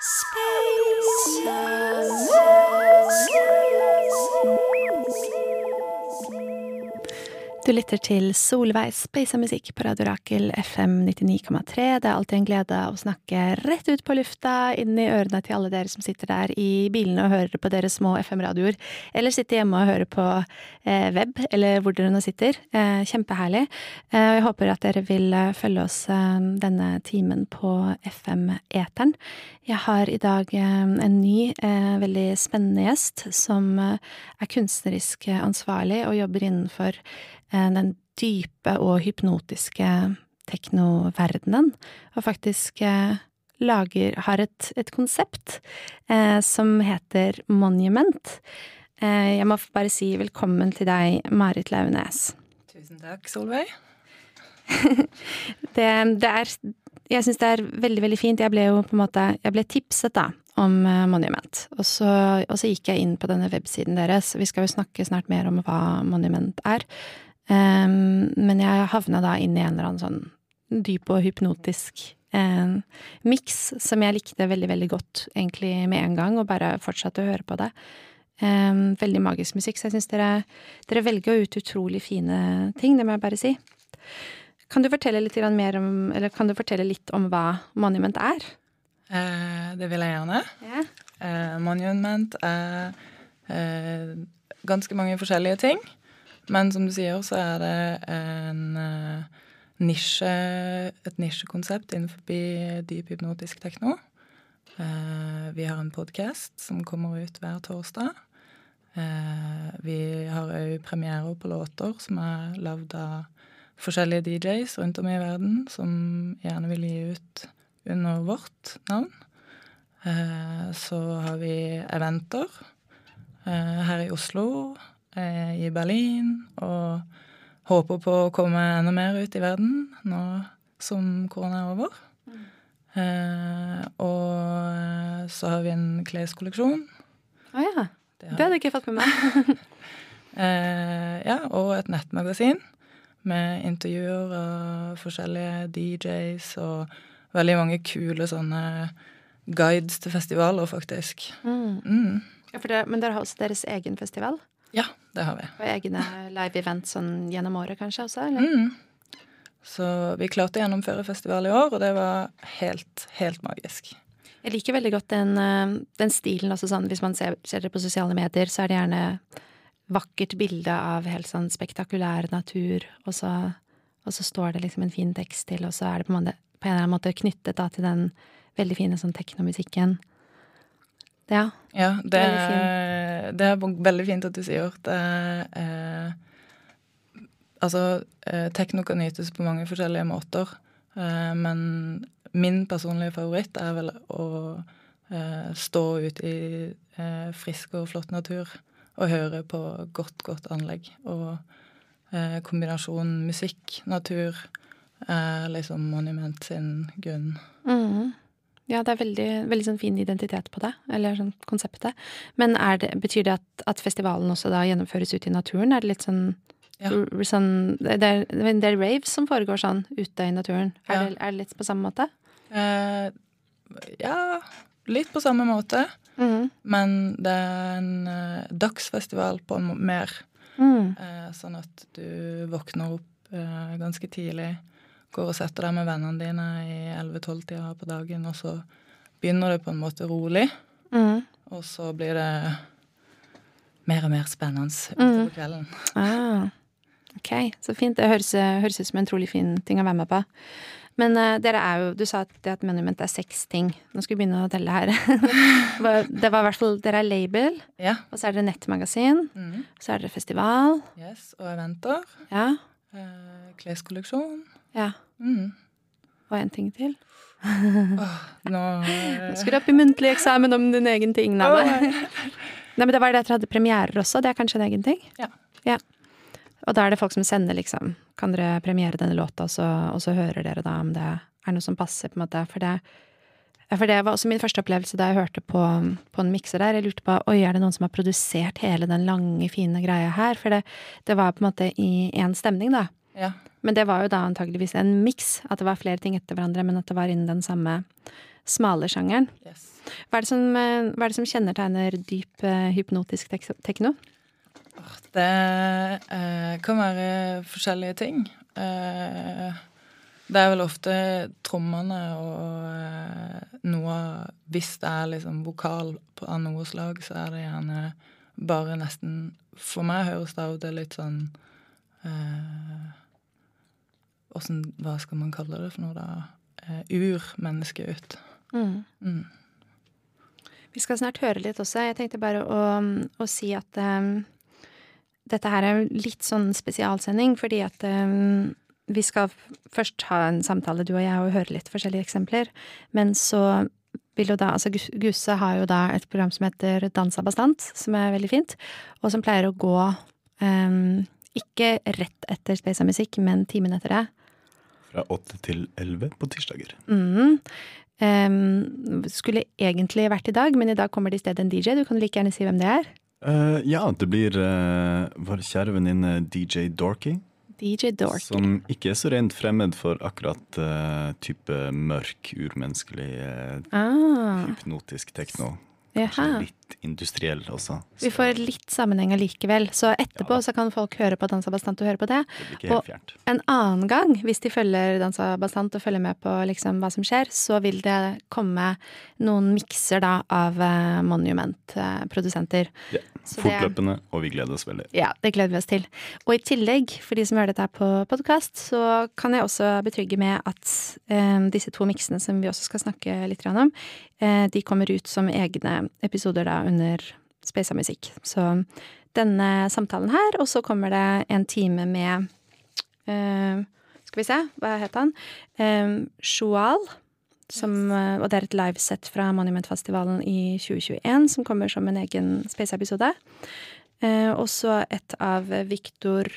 Space. Space. Du lytter til Solveig Space musikk på Radio Rakel FM 99,3. Det er alltid en glede å snakke rett ut på lufta, inn i ørene til alle dere som sitter der i bilene og hører på deres små FM-radioer, eller sitter hjemme og hører på eh, web, eller hvor dere nå sitter. Eh, kjempeherlig. Eh, jeg håper at dere vil eh, følge oss eh, denne timen på FM-eteren. Jeg har i dag eh, en ny, veldig spennende gjest som er kunstnerisk ansvarlig og jobber innenfor den dype og hypnotiske teknoverdenen, og faktisk eh, lager har et, et konsept eh, som heter Monument. Eh, jeg må bare si velkommen til deg, Marit Launes. Tusen takk, Solveig. det, det, er Jeg syns det er veldig, veldig fint. Jeg ble jo på en måte Jeg ble tipset, da, om eh, Monument. Og så, og så gikk jeg inn på denne websiden deres. Vi skal jo snakke snart mer om hva Monument er. Um, men jeg havna da inn i en eller annen sånn dyp og hypnotisk um, miks som jeg likte veldig, veldig godt egentlig med en gang, og bare fortsatte å høre på det. Um, veldig magisk musikk, så jeg syns dere, dere velger ut utrolig fine ting, det må jeg bare si. Kan du fortelle litt mer om, eller kan du fortelle litt om hva Monument er? Eh, det vil jeg gjerne. Yeah. Eh, monument er eh, ganske mange forskjellige ting. Men som du sier, så er det en uh, nisje, et nisjekonsept innenfor dyp hypnotisk tekno. Uh, vi har en podkast som kommer ut hver torsdag. Uh, vi har òg premierer på låter som er lagd av forskjellige DJs rundt om i verden, som gjerne vil gi ut under vårt navn. Så har vi eventer her i Oslo eh, i Berlin, og håper på å komme enda mer ut i verden nå som korona er over. Mm. Eh, og så har vi en kleskolleksjon. Å oh, ja. Det, det hadde jeg ikke fått med meg. eh, ja, og et nettmagasin med intervjuer av forskjellige DJs og veldig mange kule sånne guides til festivaler, faktisk. Mm. Mm. Ja, det, men dere har også deres egen festival? Ja, det har vi. Og egne live-event sånn gjennom året kanskje også, eller? Mm. Så vi klarte å gjennomføre festival i år, og det var helt, helt magisk. Jeg liker veldig godt den, eh, den stilen også sånn, hvis man ser, ser, det på sosiale medier, så er det gjerne vakkert bilde av helt sånn spektakulær natur, og så, og så står det liksom en fin tekst til, og så er det på en, måte, på en eller annen måte knyttet da til den veldig fine sånn teknomusikken. Ja. ja det, er, det er veldig fint at du sier det. Eh, altså, eh, tekno kan nytes på mange forskjellige måter, eh, men min personlige favoritt er vel å eh, stå ute i eh, frisk og flott natur og høre på godt, godt anlegg. Og eh, kombinasjonen musikk, natur, er liksom Monument sin grunn. Mm. Ja, det er veldig, veldig sånn fin identitet på det, eller sånn konseptet. Men det, betyr det at, at, festivalen også da gjennomføres ute i naturen? Er det litt sånn, ja. sånn det, er, det er raves som foregår sånn ute i naturen. Er, ja. det, er det, litt på samme måte? Eh, ja, litt på samme måte. Mm. Men det er en uh, dagsfestival på en mer. Mm. Uh, sånn at du våkner opp uh, ganske tidlig går og setter deg med vennene dine i 11-12-tida på dagen, og så begynner det på en måte rolig, mm. og så blir det mer og mer spennende utover mm. kvelden. Ah, ok, så fint. Det høres, høres, ut som en trolig fin ting å være med på. Men uh, dere er jo Du sa at det at Monument er seks ting. Nå skal vi begynne å telle her. det var i hvert fall Dere er label, ja. og så er dere nettmagasin. Mm. Så er dere festival. Yes, Og eventer. Ja. Uh, kleskolleksjon. Ja. Mm. Og en ting til. oh, nå Nå skal du opp i muntlig eksamen om din egen ting. Nei, nei, men det var det at dere hadde premierer også. Det er kanskje en egen ting? Ja. ja. Og da er det folk som sender, liksom. Kan dere premiere denne låta, og så, og så hører dere da om det er noe som passer, på en måte. For det, for det var også min første opplevelse da jeg hørte på, på en mikser der. Jeg lurte på oi, er det noen som har produsert hele den lange, fine greia her? For det, det var på en måte i én stemning, da. Ja. Men det var jo da antageligvis en miks, at det var flere ting etter hverandre, men at det var innen den samme, smale sjangeren. Yes. Hva er, det som, eh, hva er det som kjennetegner dyp eh, hypnotisk tek tekno? Det eh, kan være forskjellige ting. Eh, det er vel ofte trommene og eh, noe Hvis det er liksom vokal av noe slag, så er det gjerne bare nesten For meg høres det av og til litt sånn eh, hvordan, Hva skal man kalle det for noe, da? Eh, urmenneske ut. Mm. Mm. Vi skal snart høre litt også. Jeg tenkte bare å, å si at um, dette her er litt sånn spesialsending, fordi at um, vi skal først ha en samtale, du og jeg, og høre litt forskjellige eksempler. Men så vil jo da Altså Guse har jo da et program som heter Dansa bastant, som er veldig fint, og som pleier å gå um, ikke rett etter Space av musikk, men timen etter det. Fra åtte til elleve på tirsdager. Mm. Um, skulle egentlig vært i dag, men i dag kommer det i stedet en DJ. Du kan like gjerne si hvem det er. Uh, ja, det blir uh, vår kjære venninne DJ Dorky. DJ Dork. Som ikke er så rent fremmed for akkurat uh, type mørk, urmenneskelig, ah. hypnotisk tekno. Jaha. Litt industriell også. Så. Vi får litt sammenheng allikevel. Så etterpå ja. så kan folk høre på Dansa Bastant og høre på det. Det fjernt. Og en annen gang, hvis de følger Dansa Bastant og følger med på liksom hva som skjer, så vil det komme noen mikser da av uh, Monument-produsenter. Ja. Fortløpende, og vi gleder oss veldig. Ja, det gleder vi oss til. Og i tillegg, for de som hører dette på podkast, så kan jeg også betrygge med at um, disse to miksene som vi også skal snakke litt om, uh, de kommer ut som egne episoder da under Speisa musikk. Så denne samtalen her, og så kommer det en time med uh, Skal vi se, hva het han? Um, Joal som, og det er et livesett fra Monumentfestivalen i 2021 som kommer som en egen Space-episode. Uh, og så et av Victor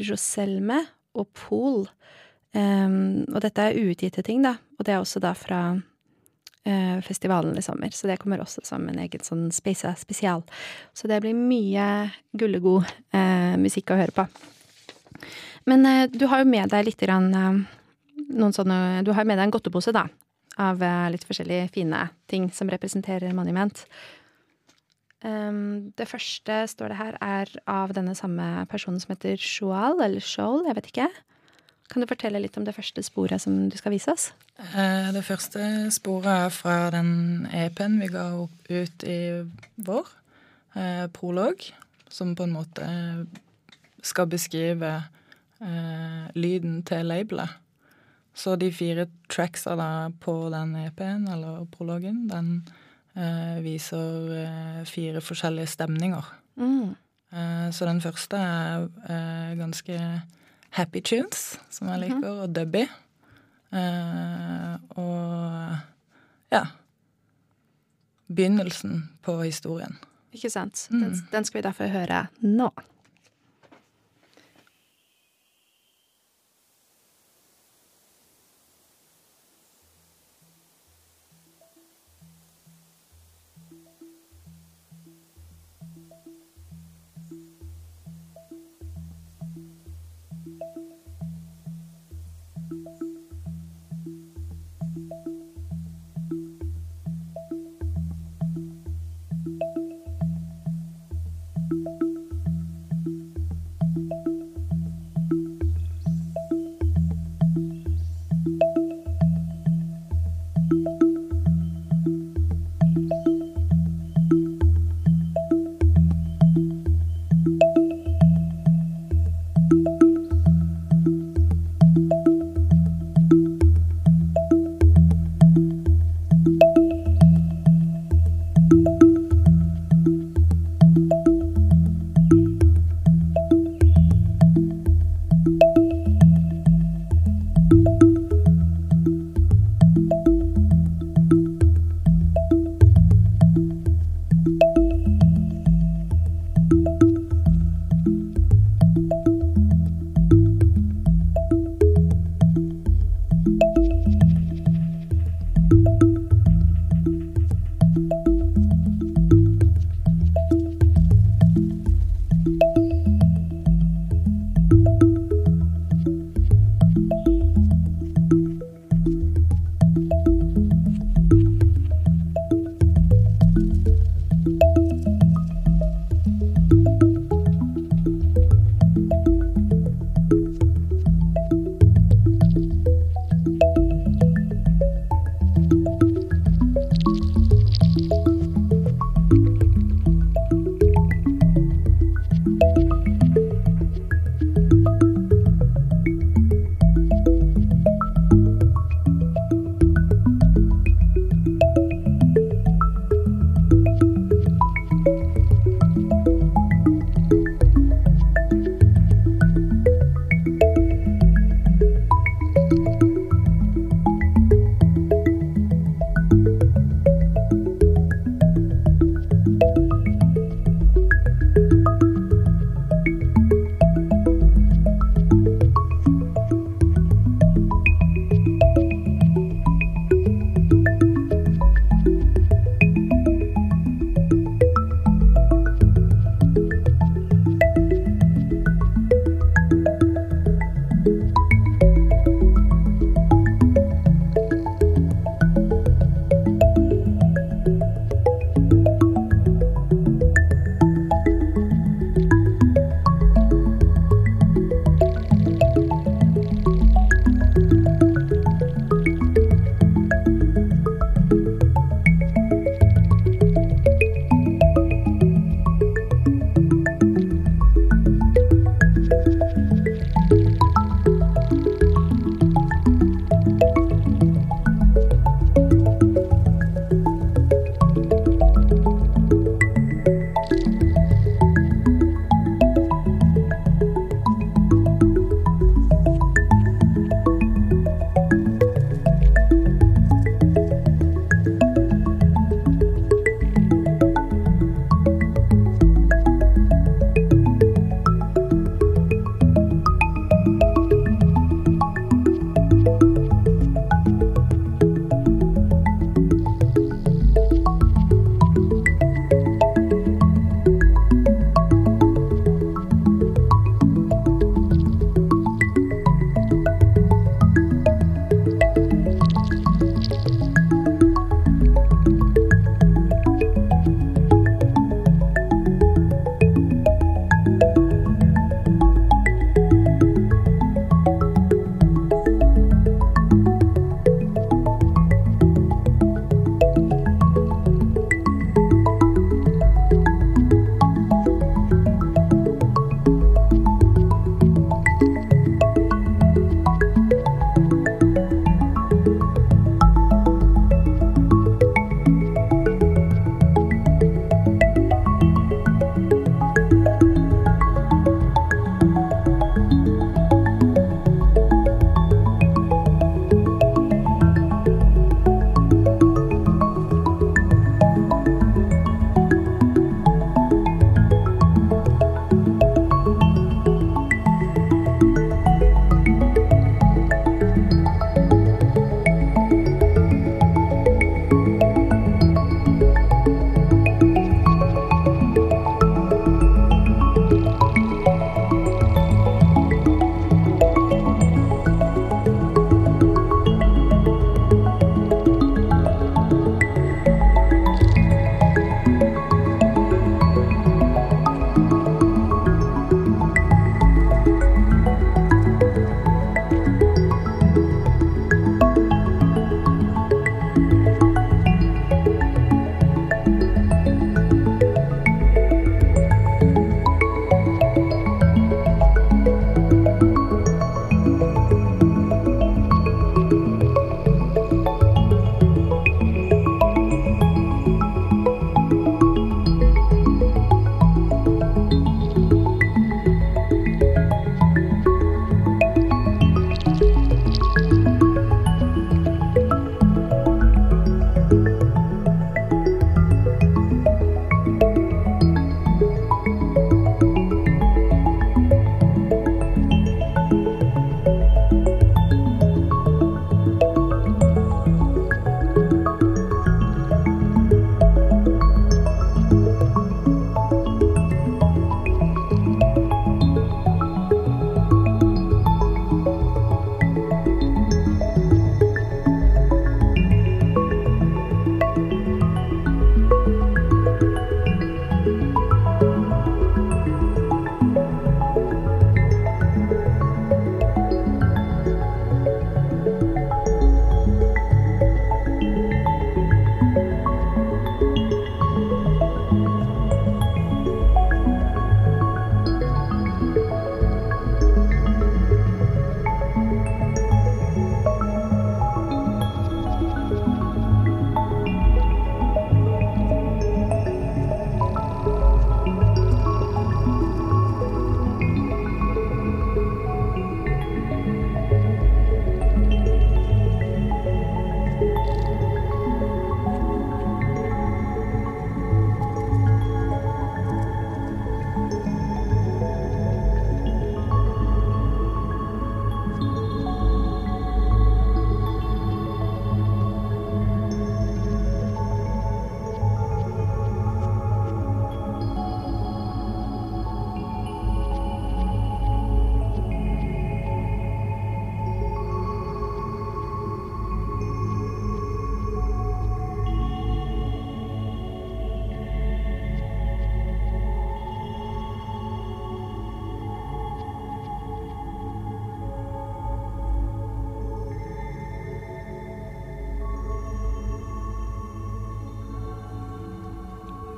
Joselme og Pool. Um, og dette er uutgitte ting, da. Og det er også da fra festivalen i sommer. Så det kommer også som en egen sånn Space-spesial. Så det blir mye gullegod uh, musikk å høre på. Men uh, du har jo med deg litt grann, noen sånne Du har med deg en godtepose, da av litt forskjellige fine ting som representerer monument. Um, det første, står det her, er av denne samme personen som heter Shoal, eller Shoal, jeg vet ikke. Kan du fortelle litt om det første sporet som du skal vise oss? Det første sporet er fra den EP-en vi ga ut i vår. Eh, prolog, som på en måte skal beskrive eh, lyden til labelet. Så de fire tracksa da på den EP-en, eller prologen, den eh, viser eh, fire forskjellige stemninger. Mm. Eh, så den første er eh, ganske happy tunes, som jeg liker, mm. og dubby. Uh, og ja Begynnelsen på historien. Ikke sant. Den, mm. den skal vi derfor høre nå.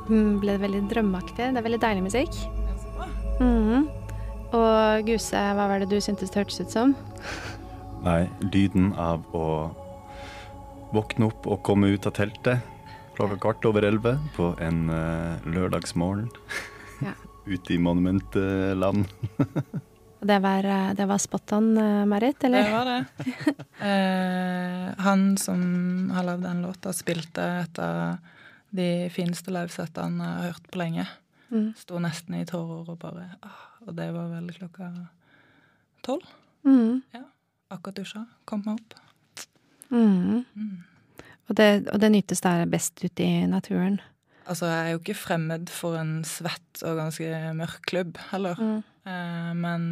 Ble det veldig drømmeaktig. Det er veldig deilig musikk. Mm. Og Guse, hva var det du syntes det hørtes ut som? Nei, lyden av å våkne opp og komme ut av teltet klokka kvart over elleve på en uh, lørdagsmorgen Ja. ute i monumentland. Det var, eh, det var spot on, Marit, eller? Det var det. Eh, han som har lagd den låta, spilte et av de fineste livesettene jeg har hørt på lenge. Mm. Sto nesten i tårer og bare ah, Og det var vel klokka tolv. Mm. Akkurat dusja. Kom meg opp. Mm. Mm. Og, det, og det nytes der best ute i naturen. Altså, jeg er jo ikke fremmed for en svett og ganske mørk klubb heller. Mm. Eh, men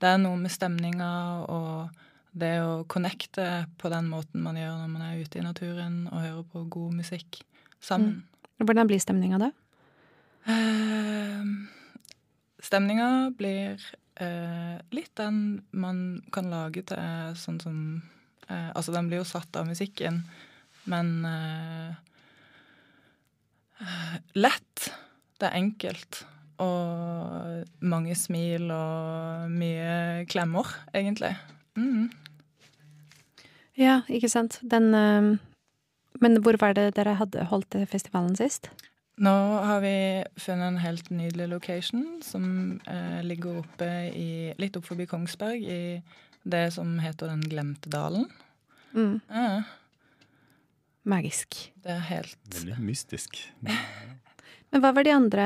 det er noe med stemninga og det å connecte på den måten man gjør når man er ute i naturen og hører på god musikk sammen. Hvordan blir stemninga da? Uh, stemninga blir uh, litt den man kan lage til sånn som eh, Altså, den blir jo satt av musikken, men eh, eh, lett. Det er enkelt. Og mange smil og mye klemmer, egentlig. Mm. Ja, ikke sant. Den eh, Men hvor var det dere hadde holdt festivalen sist? Nå har vi funnet en helt nydelig location som eh, ligger oppe i, litt opp forbi Kongsberg, i det som heter Den glemte dalen. Mm. Ja, Magisk. det er helt Veldig mystisk. Men hva var de andre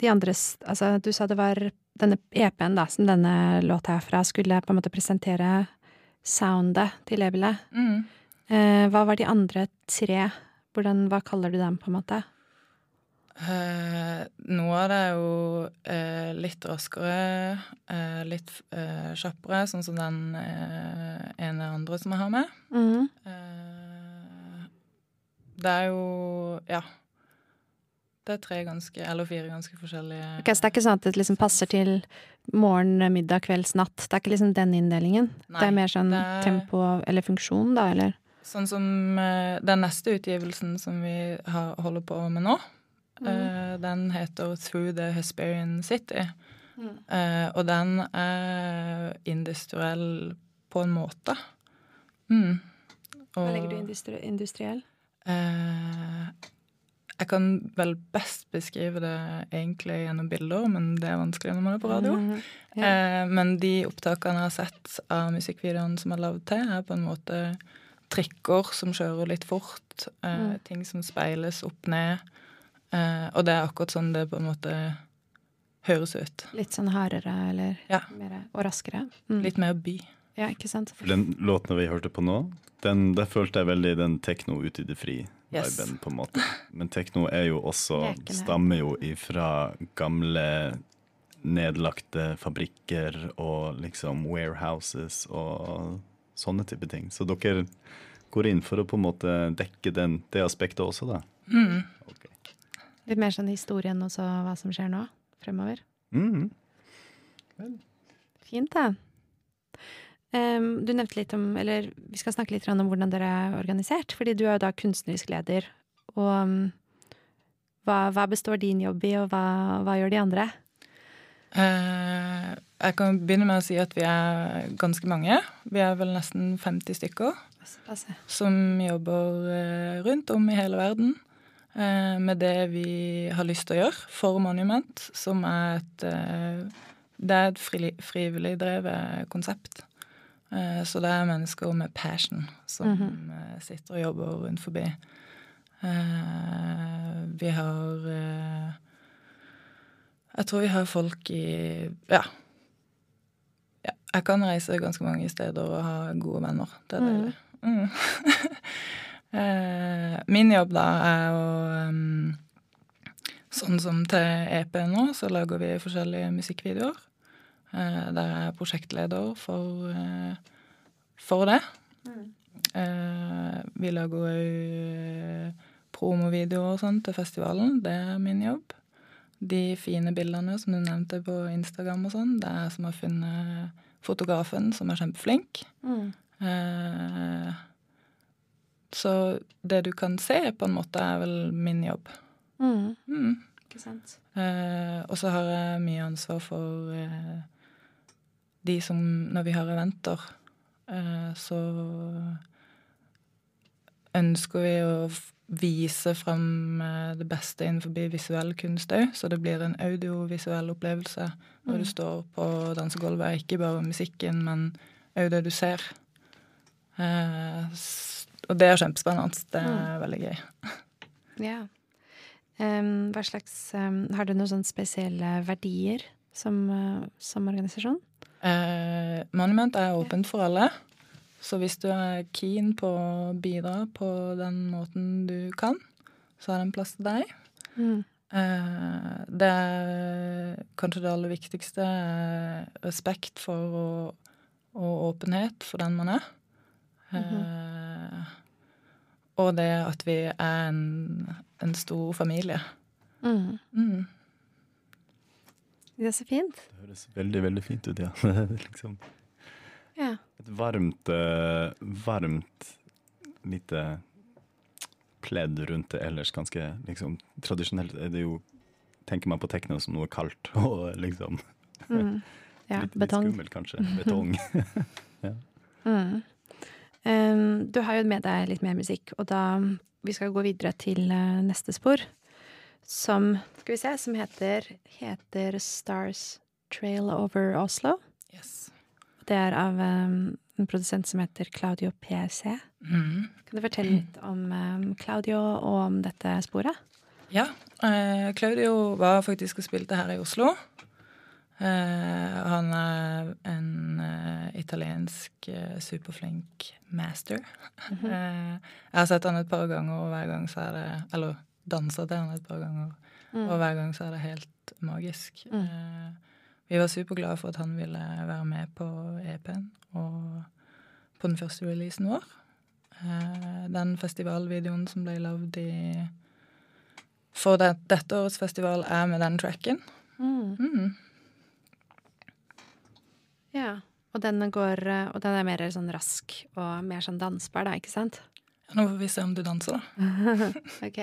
De andres Altså, du sa det var denne EP-en, da, som denne låta er fra, skulle på en måte presentere soundet til Ebele. mm. Eh, hva var de andre tre? Hvordan, hva kaller du dem, på en måte? Eh, noe av det er jo eh, litt raskere, eh, litt eh, kjappere, sånn som den eh, ene andre som jeg har med. Eh, det er jo Ja. Det er tre ganske, eller fire ganske forskjellige Ok, Så det er ikke sånn at det liksom passer til morgen, middag, kvelds, natt? Det er ikke liksom den inndelingen? Nei, det er mer sånn det tempo eller funksjon, da, eller? Sånn som eh, den neste utgivelsen som vi har, holder på med nå, eh, den heter Through the Hesperian City. Mm. Eh, og den er industriell på en måte. Mm. Hva legger du i industri industriell? jeg kan vel best beskrive det egentlig gjennom bilder, men det er vanskelig når man er på radio. Mhm. Ja. Eh, men de opptakene jeg har sett av musikkvideoen som er lagd til, er på en måte trikker som kjører litt fort. Eh, Mm. Ting som speiles opp ned. Eh, og det er akkurat sånn det på en måte høres ut. Litt sånn hardere eller Ja. mer, og raskere. Mm. Litt mer by. Ja, ikke sant? For den låten vi hørte på nå, den, der følte jeg veldig den tekno ute i det fri. Yes. Viben, på en måte. Men tekno er jo også Lekene. stammer jo ifra gamle nedlagte fabrikker og liksom warehouses og sånne type ting. Så dere går inn for å på en måte dekke den, det aspektet også, da? Mm. Okay. Litt mer sånn historien og så hva som skjer nå fremover. Mm. Fint, da. Um, du nevnte litt om Eller vi skal snakke litt om hvordan dere er organisert. Fordi du er jo da kunstnerisk leder. Og um, hva, hva består din jobb i, og hva, hva gjør de andre? Uh, jeg kan begynne med å si at vi er ganske mange. Vi er vel nesten 50 stykker. Som jobber eh, rundt om i hele verden eh, med det vi har lyst til å gjøre for Monument, som er et eh, Det er et fri, frivillig drevet konsept. Eh, så det er mennesker med passion som mm -hmm. sitter og jobber rundt forbi. Eh, vi har Jeg tror vi har folk i Ja. ja. Jeg kan reise ganske mange steder og ha gode venner. Det er Mhm. deilig. Mm. Eh, Min jobb da er å um, Sånn som til EP nå, så lager vi forskjellige musikkvideoer. Eh, Der er jeg prosjektleder for, eh, for det. Eh, Vi lager òg promovideoer og sånn til festivalen. Det er min jobb. De fine bildene som du nevnte på Instagram og sånn, det er jeg som har funnet fotografen, som er kjempeflink. Mm. Eh, så det du kan se, på en måte, er vel min jobb. Mm. Mm. Ikke sant. Eh, og så har jeg mye ansvar for eh, de som Når vi har eventer, eh, så ønsker vi å vise fram eh, det beste innenfor visuell kunst òg, så det blir en audiovisuell opplevelse når du står på dansegulvet. Ikke bare musikken, men òg det du ser. Eh, og det er kjempespennende. Det er veldig gøy. Ja. Um, hva slags um, Har du noen sånne spesielle verdier som, uh, som organisasjon? Eh, Monument er åpent for alle. Så hvis du er keen på å bidra på den måten du kan, så er det en plass til deg. Mm. Eh, det er kanskje det aller viktigste. Respekt for og, og åpenhet for den man er. Eh, og det at vi er en, en stor familie. Mm. Mm. Det er så fint. Det høres veldig, veldig fint ut, ja. Liksom Ja. et varmt, eh, varmt lite pledd rundt det ellers ganske liksom Tradisjonelt er det jo Tenker man på tekno som noe kaldt og liksom Mm. ja. litt, litt skummelt, kanskje. Betong. Mm. Em, du har jo med deg litt mer musikk, og da Vi skal gå videre til eh, neste spor, som Skal vi se, som heter, heter Stars Trail Over Oslo. Yes. Det er av um, en produsent som heter Claudio PC. Mm. Kan du fortelle litt om um, Claudio og om dette sporet? Ja. Eh, Claudio var faktisk og spilte her i Oslo. Eh, han er en eh, italiensk eh, superflink master. eh, jeg har sett han et par ganger, og hver gang så er det Eller dansa til han et par ganger, og hver gang så er det helt magisk. Mm. Vi var superglade for at han ville være med på EP-en og på den første releasen vår. Den festivalvideoen som ble lagd i for det, dette årets festival er med den tracken. Mm. Ja. Og den, går, eh, og den er mer sånn rask og mer sånn dansbar, da, ikke sant? Ja, Nå får vi se om du danser, da. Ok.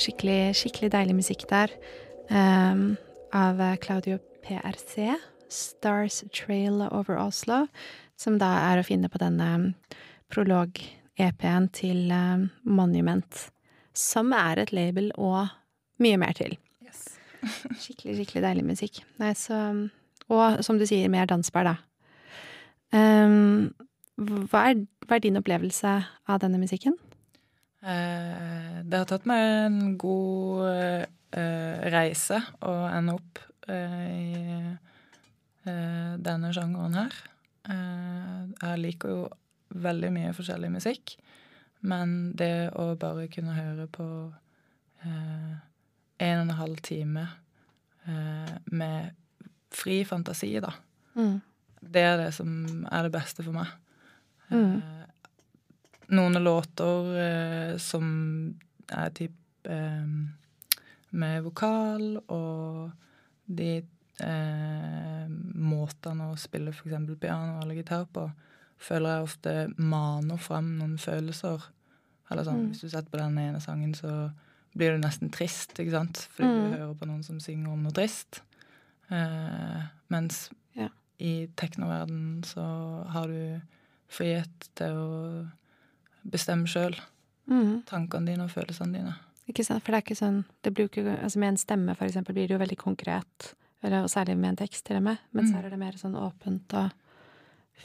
Skikkelig, skikkelig deilig musikk der. Um, av Claudio PRC. 'Stars Trail Over Oslo'. Som da er å finne på denne prolog-EP-en til um, Monument. Som er et label og mye mer til. Yes. skikkelig, skikkelig deilig musikk. Nei, så Og som du sier, mer dansbar, da. Um, hva, er, hva er din opplevelse av denne musikken? Eh, det har tatt meg en god eh, reise å ende opp eh, i denne sjangeren her. Jeg liker jo veldig mye forskjellig musikk, men det å bare kunne høre på en og en halv time med fri fantasi, da. Mm. Det er det som er det beste for meg. Mm. Noen låter eh, som er typ eh, med vokal, og de eh, måtene å spille f.eks. piano eller gitar på, føler jeg ofte maner fram noen følelser. Eller sånn, Mm. Hvis du setter på den ene sangen, så blir du nesten trist, ikke sant? Fordi Mm. du hører på noen som synger om noe trist. Eh, mens Ja. i teknoverdenen så har du frihet til å bestemme sjøl Mm. tankene dine og følelsene dine. Ikke sant? For det er ikke sånn det blir ikke, altså Med en stemme, for eksempel, blir det jo veldig konkret. Eller, og særlig med en tekst, til og med. Mens Mm. her er det mer sånn åpent og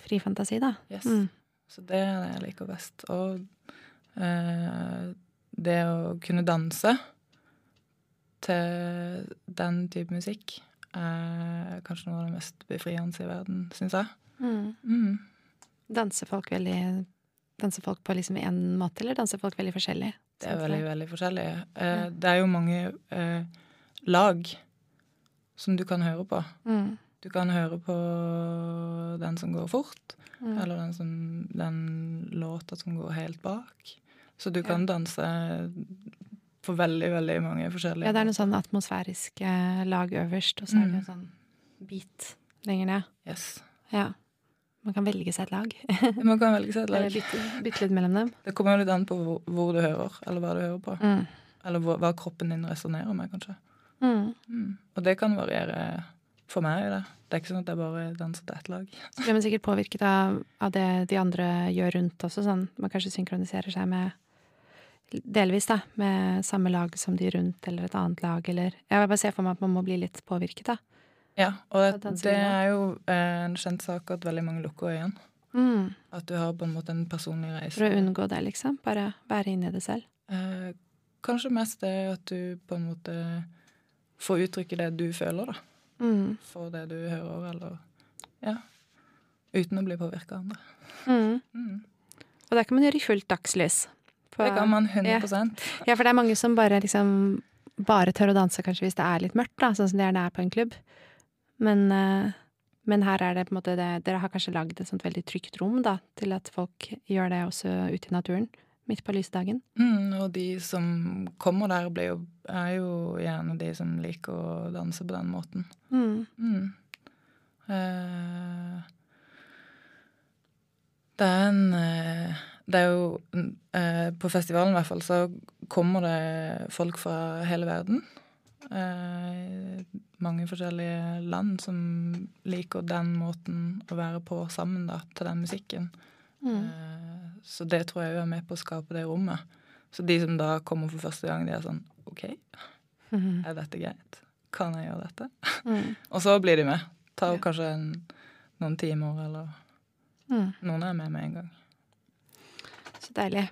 fri fantasi, da. Yes. Mm. Så det er det jeg liker best. Og eh, det å kunne danse til den type musikk er kanskje noe av det mest befriende i verden, syns jeg. Mm. Mm. Danser folk veldig Danser folk på liksom én måte, eller danser folk veldig forskjellig? Det er Sånn veldig, veldig forskjellig. Eh. Det er jo mange eh, lag som du kan høre på. Mm. Du kan høre på den som går fort, Mm. eller den, som, den låta som går helt bak. Så du Ja. kan danse på veldig, veldig mange forskjellige Ja, det er noe sånn atmosfærisk eh, lag øverst, og så er det Mm. en sånn bit lenger ned. Yes. Ja. Man kan velge seg et lag. Man kan velge seg et Eller lag. bytte, bytte litt mellom dem. Det kommer jo litt an på hvor, hvor du hører, eller hva du hører på. Mm. Eller hvor, hva kroppen din resonnerer med, kanskje. Mm. Mm. Og det kan variere for meg. Det Det er ikke sånn at jeg bare danser til ett lag. Så blir man sikkert påvirket av, av det de andre gjør rundt også, sånn man kanskje synkroniserer seg med Delvis, da, med samme lag som de rundt, eller et annet lag, eller Jeg vil bare se for meg at man må bli litt påvirket, da. Ja, og det, det er jo eh, en kjent sak at veldig mange lukker øynene. Mm. At du har på en måte en personlig reise. For å unngå det, liksom. Bare være inni det selv. Eh, kanskje mest det at du på en måte får uttrykke det du føler, da. Mm. For det du hører, eller Ja. Uten å bli påvirka av andre. Mm. Mm. Og det kan man gjøre i fullt dagslys. På- Det kan man Ja. 100 Ja, for det er mange som bare liksom bare tør å danse kanskje hvis det er litt mørkt, da, sånn som det gjerne er på en klubb. Men, eh, men her er det på en måte det Dere har kanskje lagd et sånt veldig trygt rom da, til at folk gjør det også ute i naturen. Midt på lysdagen. Mm, og de som kommer der, blir jo, er jo gjerne de som liker å danse på den måten. Mm. Mm. Uh, det er en eh, Det er jo uh, På festivalen i hvert fall så kommer det folk fra hele verden. Eh, mange forskjellige land som liker den måten å være på sammen da, til den musikken. Mm. Eh, så det tror jeg jo er med på å skape det rommet. Så de som da kommer for første gang, de er sånn OK, Mm. er dette greit? Kan jeg gjøre dette? Mm. Og så blir de med. Tar Ja. kanskje en, noen timer, eller Mm. noen er med med en gang. Så deilig.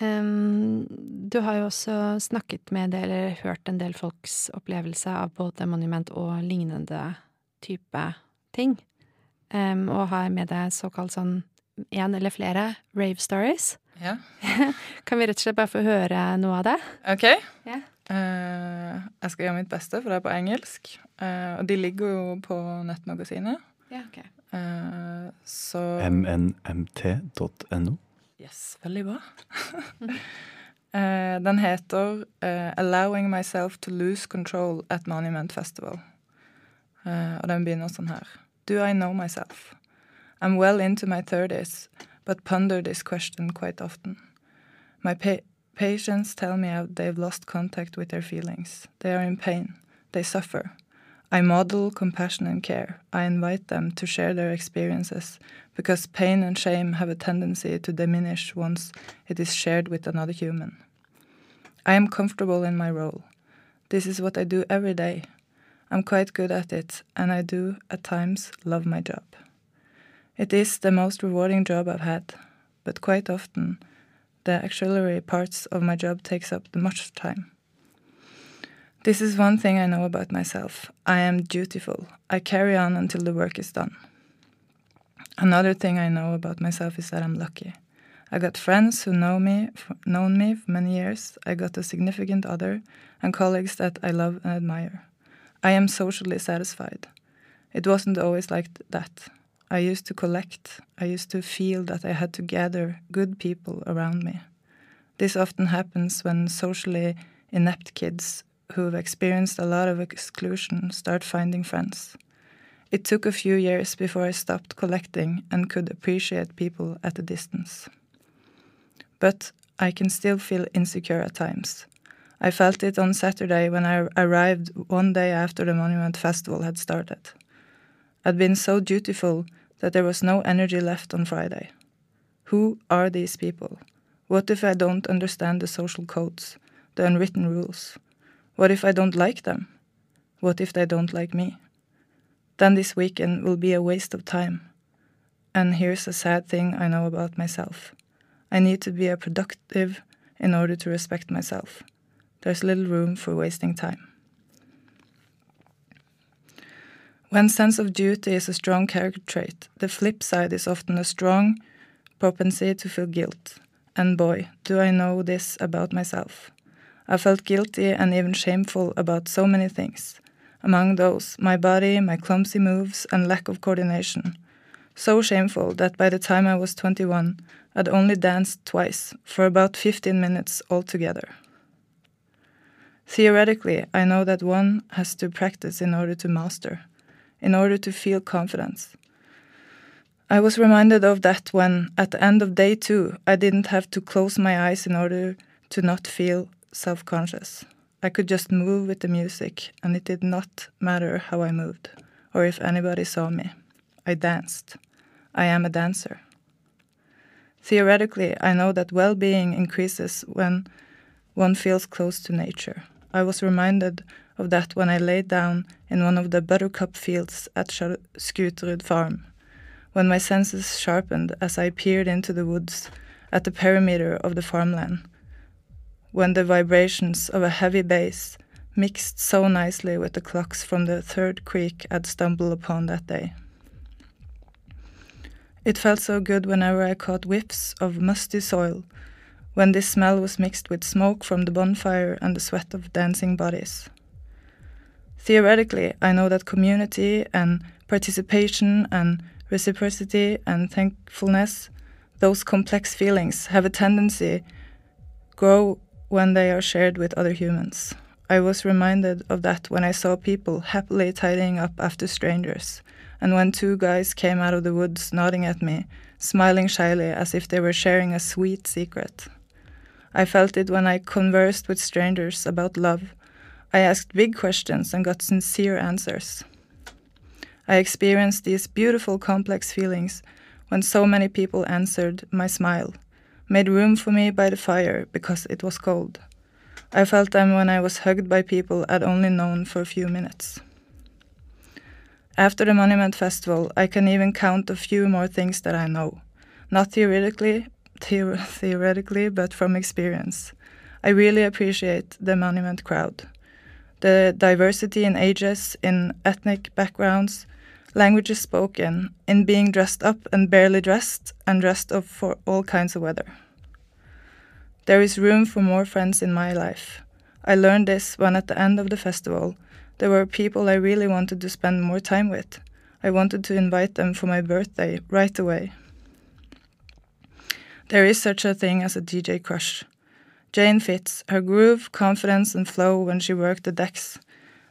Ehm, du har jo også snakket med det, eller hørt en del folks opplevelse av både monument og lignende type ting. Um, og har med deg såkalt sånn én eller flere rave stories. Ja. Kan vi rett og slett bare få høre noe av det? OK. Yeah. Uh, jeg skal gjøre mitt beste, for det er på engelsk. Uh, og de ligger jo på nettmagasinet. Ja, Okay. Uh, så mnmt.no. Yes, veldig bra. Eh, den heter eh, 'Allowing Myself to Lose Control at Monument Festival'. Eh, og den begynner sånn her. Do I know myself? I'm well into my thirties, but ponder this question quite often. My pa Patients tell me how they've lost contact with their feelings. They are in pain. They suffer. I model compassion and care. I invite them to share their experiences because pain and shame have a tendency to diminish once it is shared with another human. I am comfortable in my role. This is what I do every day. I'm quite good at it, and I do, at times, love my job. It is the most rewarding job I've had, but quite often, the auxiliary parts of my job takes up much time. This is one thing I know about myself. I am dutiful. I carry on until the work is done. Another thing I know about myself is that I'm lucky. I got friends who know me, known me for many years. I got a significant other and colleagues that I love and admire. I am socially satisfied. It wasn't always like that. I used to collect. I used to feel that I had to gather good people around me. This often happens when socially inept kids who've experienced a lot of exclusion start finding friends. It took a few years before I stopped collecting and could appreciate people at a distance. But I can still feel insecure at times. I felt it on Saturday when I arrived one day after the Monument Festival had started. I'd been so dutiful that there was no energy left on Friday. Who are these people? What if I don't understand the social codes, the unwritten rules? What if I don't like them? What if they don't like me? Then this weekend will be a waste of time. And here's a sad thing I know about myself. I need to be a productive in order to respect myself. There's little room for wasting time. When sense of duty is a strong character trait, the flip side is often a strong propensity to feel guilt. And boy, do I know this about myself. I felt guilty and even shameful about so many things. Among those, my body, my clumsy moves, and lack of coordination. So shameful that by the time I was 21, I'd only danced twice, for about 15 minutes altogether. Theoretically, I know that one has to practice in order to master, in order to feel confidence. I was reminded of that when, at the end of day two, I didn't have to close my eyes in order to not feel self conscious. I could just move with the music, and it did not matter how I moved, or if anybody saw me. I danced. I am a dancer. Theoretically, I know that well being increases when one feels close to nature. I was reminded of that when I laid down in one of the buttercup fields at Skuterud farm, when my senses sharpened as I peered into the woods at the perimeter of the farmland when the vibrations of a heavy bass mixed so nicely with the clocks from the third creek I'd stumbled upon that day. It felt so good whenever I caught whiffs of musty soil, when this smell was mixed with smoke from the bonfire and the sweat of dancing bodies. Theoretically, I know that community and participation and reciprocity and thankfulness, those complex feelings, have a tendency grow when they are shared with other humans. I was reminded of that when I saw people happily tidying up after strangers, and when two guys came out of the woods nodding at me, smiling shyly as if they were sharing a sweet secret. I felt it when I conversed with strangers about love. I asked big questions and got sincere answers. I experienced these beautiful complex feelings when so many people answered my smile made room for me by the fire because it was cold. I felt them when I was hugged by people I'd only known for a few minutes. After the Monument Festival, I can even count a few more things that I know. Not theoretically, theor theoretically, but from experience. I really appreciate the Monument crowd. The diversity in ages, in ethnic backgrounds, languages spoken, in being dressed up and barely dressed, and dressed up for all kinds of weather. There is room for more friends in my life. I learned this when at the end of the festival, there were people I really wanted to spend more time with. I wanted to invite them for my birthday right away. There is such a thing as a DJ crush. Jane fits her groove, confidence, and flow when she worked the decks,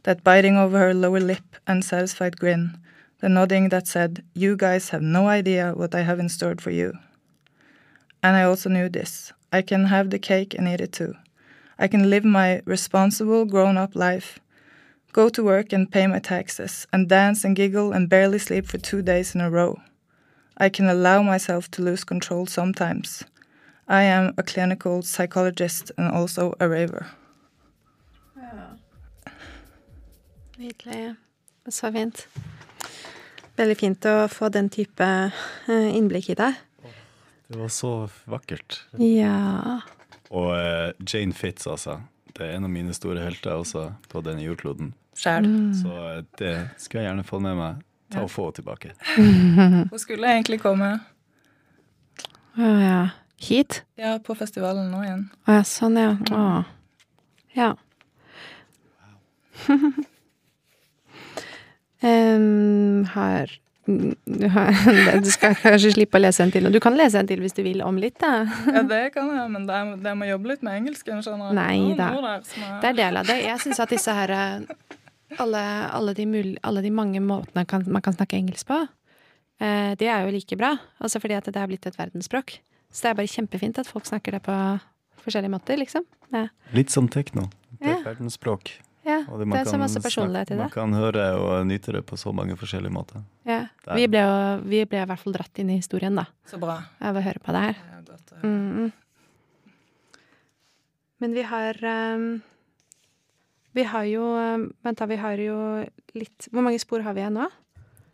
that biting over her lower lip and satisfied grin, the nodding that said, You guys have no idea what I have in store for you. And I also knew this. I can have the cake and eat it too. I can live my responsible, grown up life, go to work and pay my taxes, and dance and giggle and barely sleep for two days in a row. I can allow myself to lose control sometimes. I am a clinical psychologist and also a raver. Nydelig. Så fint. Veldig fint å få den type eh, innblikk i deg. Det var så vakkert. Ja. Og eh, Jane Fitz, altså. Det er en av mine store helter også på denne jordkloden. Mm. Så eh, det skal jeg gjerne få med meg. Ta og få henne tilbake. Hun skulle egentlig komme Å ja. Hit? ja, på festivalen nå igjen. Å ja, sånn ja. Å. Ja. Em, har du, har, du skal kanskje slippe å lese en til. Og du kan lese en til hvis du vil om litt, da. Ja, det kan jeg, men det, er- det må jobbe litt med engelsken. skjønner. Nei Det da. er- Det er del av det. Jeg syns at disse her eh, alle, alle, de mul, alle de mange måtene kan, man kan snakke engelsk på, eh, det er jo like bra. Altså fordi at det er blitt et verdensspråk. Så det er bare kjempefint at folk snakker det på forskjellige måter, liksom. Ja, Litt som tekno. Det er Ja. verdensspråk. Ja det, det er så masse personlighet i det. Man kan høre og nyte det på så mange forskjellige måter. Ja. Vi ble jo vi ble i hvert fall dratt inn i historien, da, Så bra. av å høre på det her. Det godt. Mm. Men vi har um, Vi har jo ehm, Vent, da. Vi har jo litt Hvor mange spor har vi igjen nå?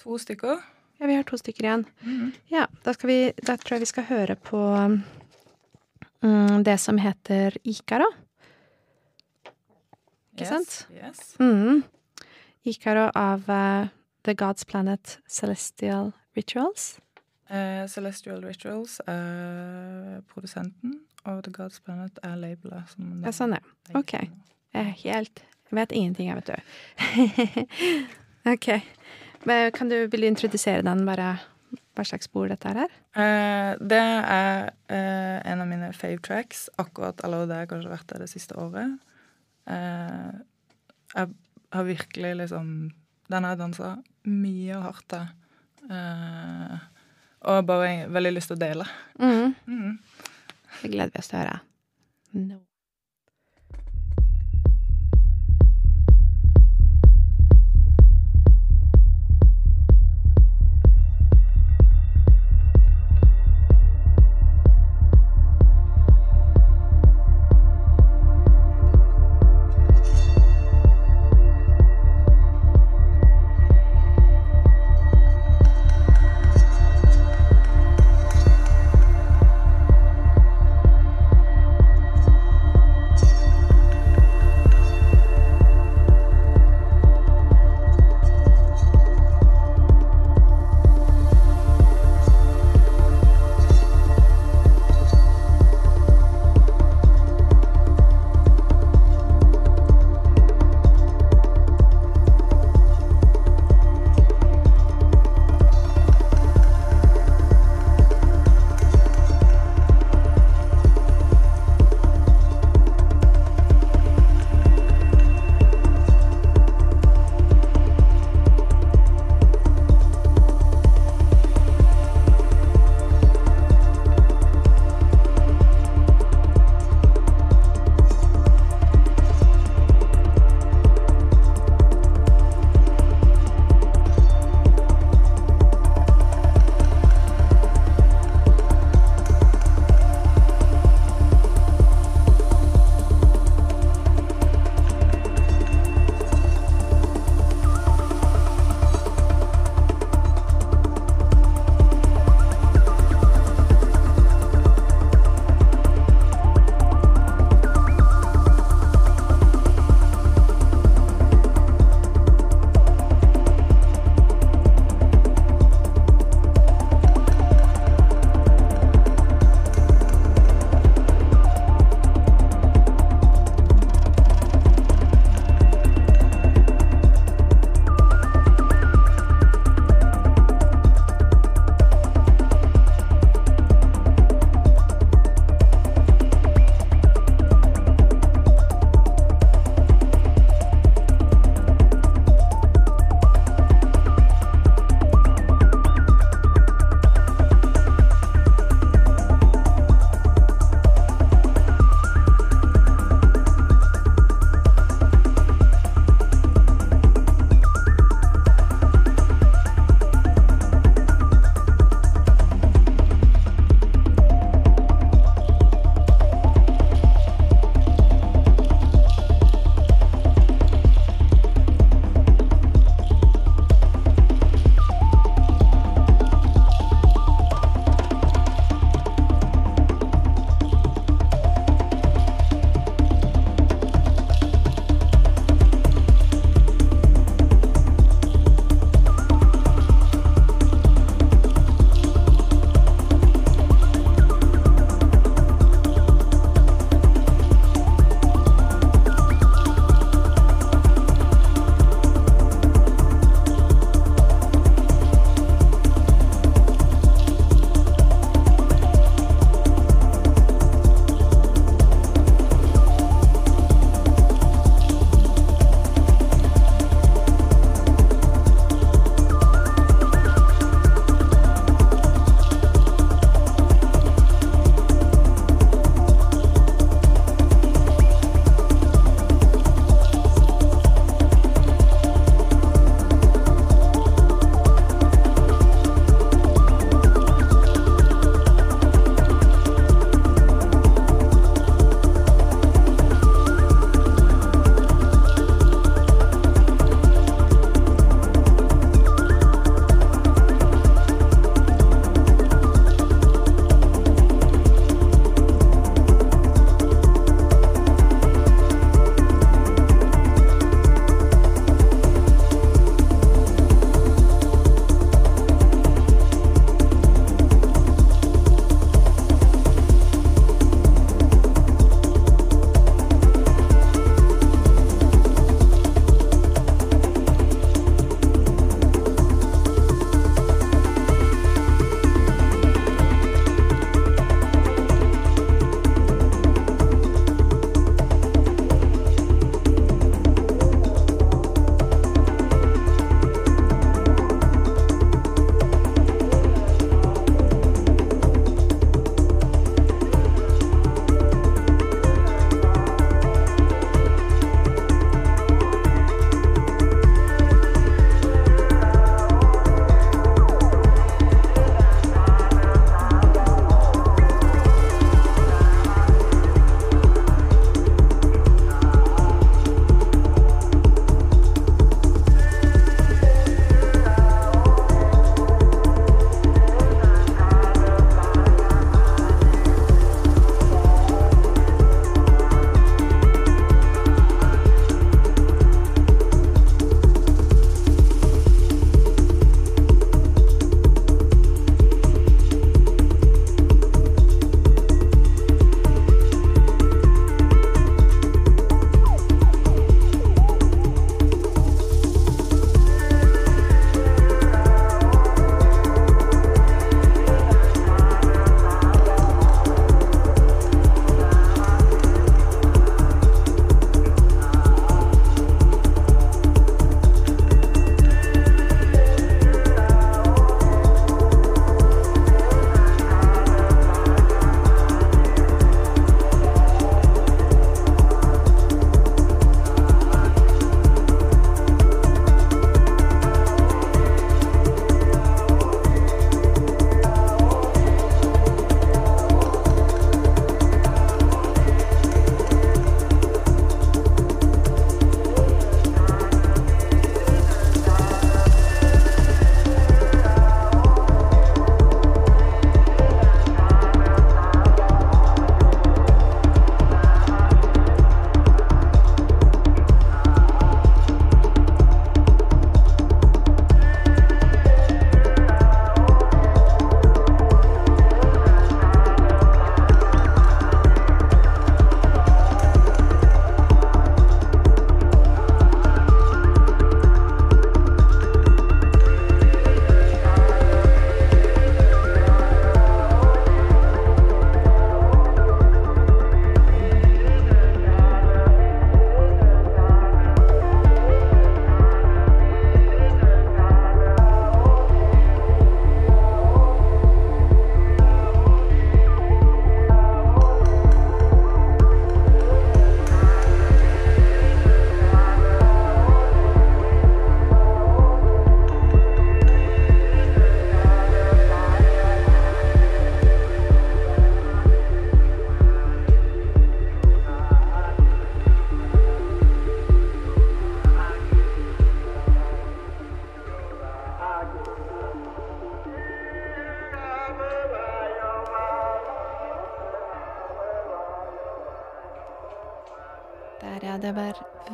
To stykker. Ja, vi har to stykker igjen. Mhm. Ja, da, skal vi, da tror jeg vi skal høre på um, det som heter Ikaro. Ikke Yes, sant? Yes. Mm. Ikaro av uh, The God's Planet Celestial Rituals. Uh, Celestial Rituals er produsenten, og The God's Planet er labelet. Som Ja, sånn, ja. Ok. Jeg helt Jeg vet ingenting, jeg, vet du. ok. Men kan du, vil du introdusere den, bare hva slags spor dette er? Eh, det er uh, en av mine fave tracks, akkurat, eller det har kanskje vært det det siste året. Eh, jeg har virkelig liksom Den har jeg dansa mye og hardt til. Eh, og bare veldig lyst til å dele. Mm. Mm. Det gleder vi oss til å høre. No.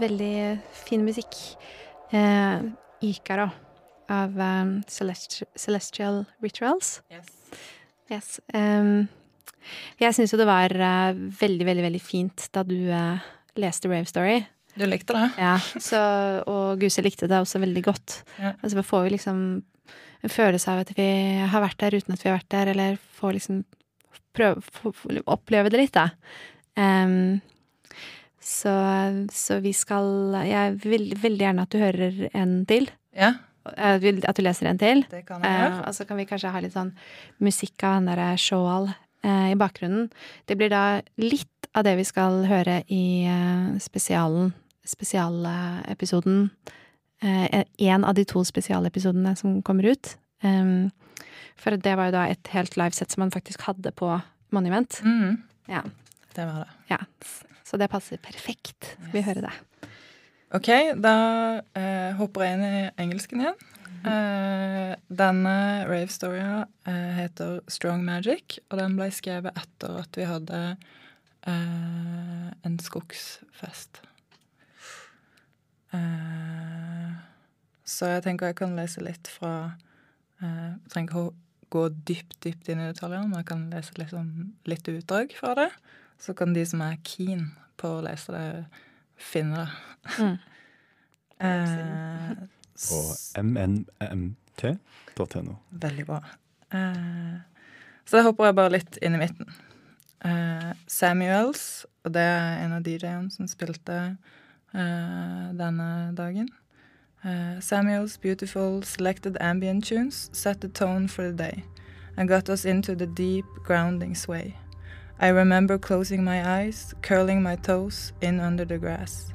Veldig fin musikk. Eh, 'Ikara' av um, Celesti Celestial Rituals. Yes. Yes. Um, jeg syns jo det var uh, veldig, veldig, veldig fint da du uh, leste Rave Story. Du likte det? Ja, så, og Guse likte det også veldig godt. Ja. Altså, vi får jo liksom en følelse av at vi har vært der uten at vi har vært der, eller får liksom prøve oppleve det litt, da. Em, så, så vi skal Jeg vil veldig gjerne at du hører en til. Ja, At du leser en til. det kan jeg Eh, gjøre. og så kan vi kanskje ha litt sånn musikk av han derre Shawl eh, i bakgrunnen. Det blir da litt av det vi skal høre i eh, spesialen, spesialepisoden. Eh, en av de to spesialepisodene som kommer ut. For det var jo da et helt livesett som man faktisk hadde på Monument. Mm, Ja, det var det. ja. Så det passer perfekt. Yes. vi hører det? OK, da eh, hopper jeg inn i engelsken igjen. Eh, denne rave-storya eh, heter Strong Magic, og den ble skrevet etter at vi hadde eh, en skogsfest. Eh, så jeg tenker jeg kan lese litt fra eh, trenger ikke å gå dypt, dypt inn i detaljene, men jeg kan lese liksom litt utdrag fra det. Så kan de som er keen på å lese det, finne det. Mm. Eh, På mnmt.no. Veldig bra. Eh, så da hopper jeg bare litt inn i midten. Eh, Samuels, og det er en av DJ-ene som spilte eh, denne dagen. Eh, Samuels beautiful selected ambient tunes set the tone for the day and got us into the deep grounding sway. I remember closing my eyes, curling my toes in under the grass,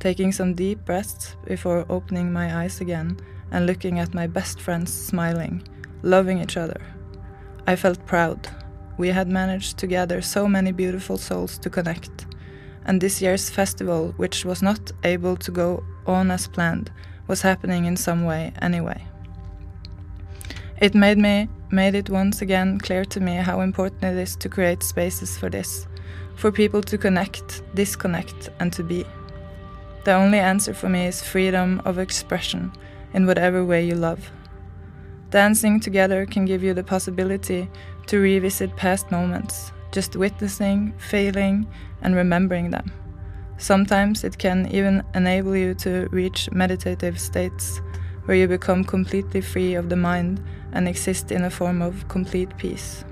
taking some deep breaths before opening my eyes again and looking at my best friends smiling, loving each other. I felt proud. We had managed to gather so many beautiful souls to connect. And this year's festival, which was not able to go on as planned, was happening in some way anyway. It made me made it once again clear to me how important it is to create spaces for this, for people to connect, disconnect, and to be. The only answer for me is freedom of expression in whatever way you love. Dancing together can give you the possibility to revisit past moments, just witnessing, feeling, and remembering them. Sometimes it can even enable you to reach meditative states where you become completely free of the mind and exist in a form of complete peace.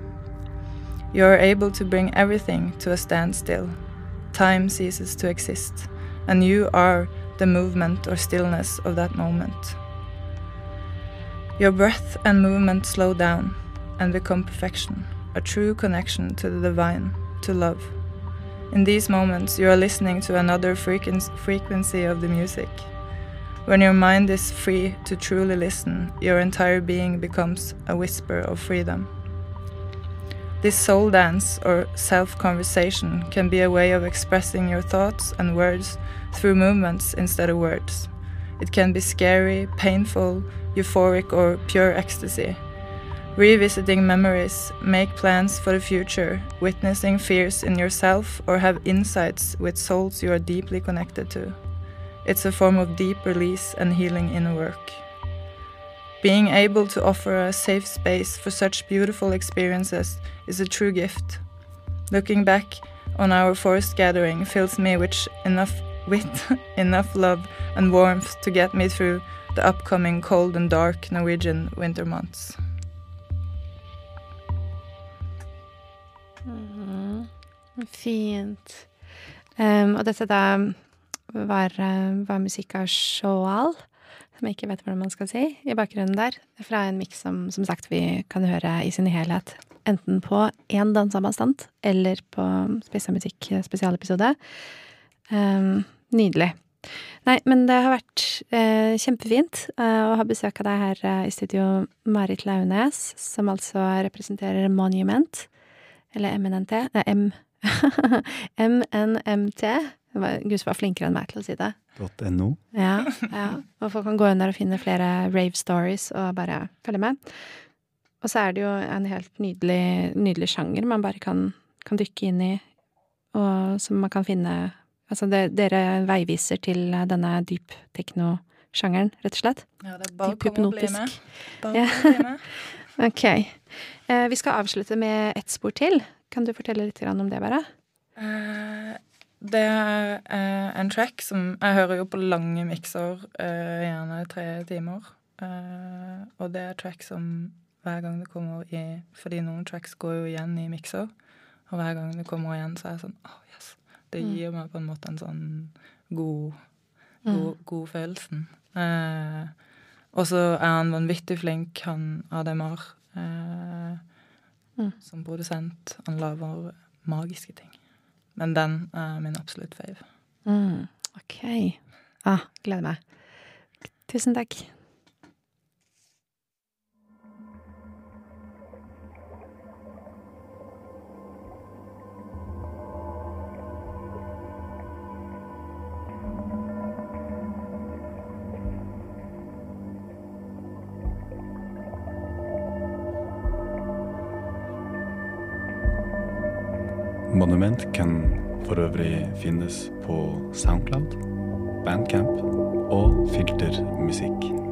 You are able to bring everything to a standstill. Time ceases to exist, and you are the movement or stillness of that moment. Your breath and movement slow down and become perfection, a true connection to the divine, to love. In these moments, you are listening to another frequency of the music. When your mind is free to truly listen, your entire being becomes a whisper of freedom. This soul dance or self conversation can be a way of expressing your thoughts and words through movements instead of words. It can be scary, painful, euphoric, or pure ecstasy. Revisiting memories, make plans for the future, witnessing fears in yourself, or have insights with souls you are deeply connected to. It's a form of deep release and healing inner work. Being able to offer a safe space for such beautiful experiences is a true gift. Looking back on our forest gathering fills me with enough with enough love and warmth to get me through the upcoming cold and dark Norwegian winter months. Mhm. Fint. Um, og dette da var, var musikk av Shoal, som jeg ikke vet hvordan man skal si, i bakgrunnen der. Fra en miks som som sagt vi kan høre i sin helhet. Enten på én danseavstand eller på Spissa musikk spesialepisode. Um, nydelig. Nei, men det har vært eh, kjempefint eh, å ha besøk av deg her eh, i studio, Marit Launes, som altså representerer Monument. Eller MNNT. Nei, M. MNMT. Det var- flinkere enn meg til å si det. .no. Ja, ja. Og folk kan gå inn der og finne flere rave stories og bare følge med. Og så er det jo en helt nydelig, nydelig sjanger man bare kan, kan dykke inn i, og som man kan finne Altså det, dere veiviser til denne dyp tekno-sjangeren, rett og slett? Ja, det er bare å komme og bli med. Bare Ja. bli med. Ok. Eh, vi skal avslutte med ett spor til. Kan du fortelle litt om det, bare? Eh, det er en track som Jeg hører jo på lange mikser, eh, gjerne tre timer. Eh, og det er track som hver gang det kommer i Fordi noen tracks går jo igjen i mikser. Og hver gang det kommer igjen, så er jeg sånn oh, yes. Det Mm. gir meg på en måte en sånn god, god, god følelsen. Eh, og så er han vanvittig flink, han ADMR, eh, Mm. som produsent. Han lager magiske ting. Men den er min absolutt fave. Mm, ok. Ah, gleder meg. Tusen takk. Monument kan for øvrig finnes på Soundcloud, Bandcamp og Filtermusikk.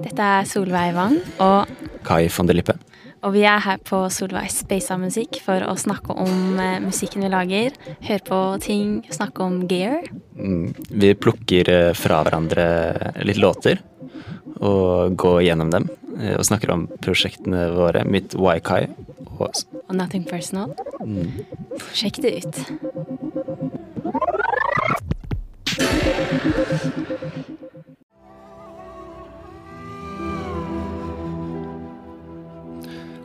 Dette er Solveig Wang og Kai von der Lippe. Og vi er her på Solveig Speisa Musikk for å snakke om eh, musikken vi lager. Høre på ting, snakke om gear. Mm, vi plukker eh, fra hverandre litt låter og går gjennom dem. eh, Og snakker om prosjektene våre. Mitt Waikai. Og, Og Nothing Personal. mm, Sjekk det ut.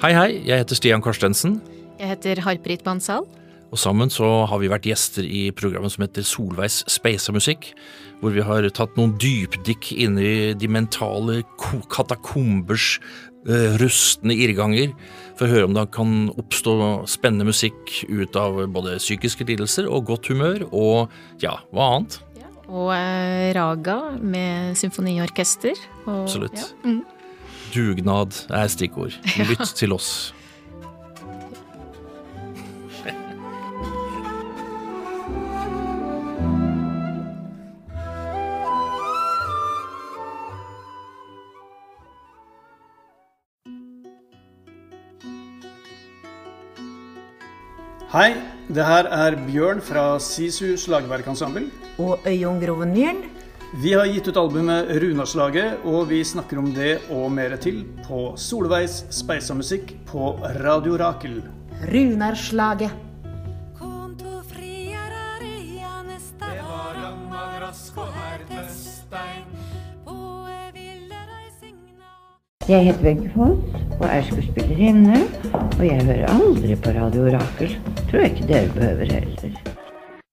Hei, hei. Jeg heter Stian Karstensen. Jeg heter Harprit Bansal. Og sammen så har vi vært gjester i programmet som heter Solveigs speisa musikk. Hvor vi har tatt noen dypdykk inn i de mentale katakombers eh, rustne irrganger. For å høre om det kan oppstå spennende musikk ut av både psykiske lidelser og godt humør, og ja, hva annet? Og eh, Raga med symfoniorkester. Og, Absolutt. Ja. Mm. Dugnad er stikkord. Lytt til oss. Hei, det her er Bjørn fra Sisu slagverkensemble. og Øyungrovnyrn. Vi har gitt ut albumet Runaslaget, og vi snakker om det og mer til på Solveigs speisamusikk på Radio Rakel. Runarslaget. Jeg heter Wenche Foss og er skuespillerinne. Og jeg hører aldri på Radio Rakel. Tror jeg ikke dere behøver heller.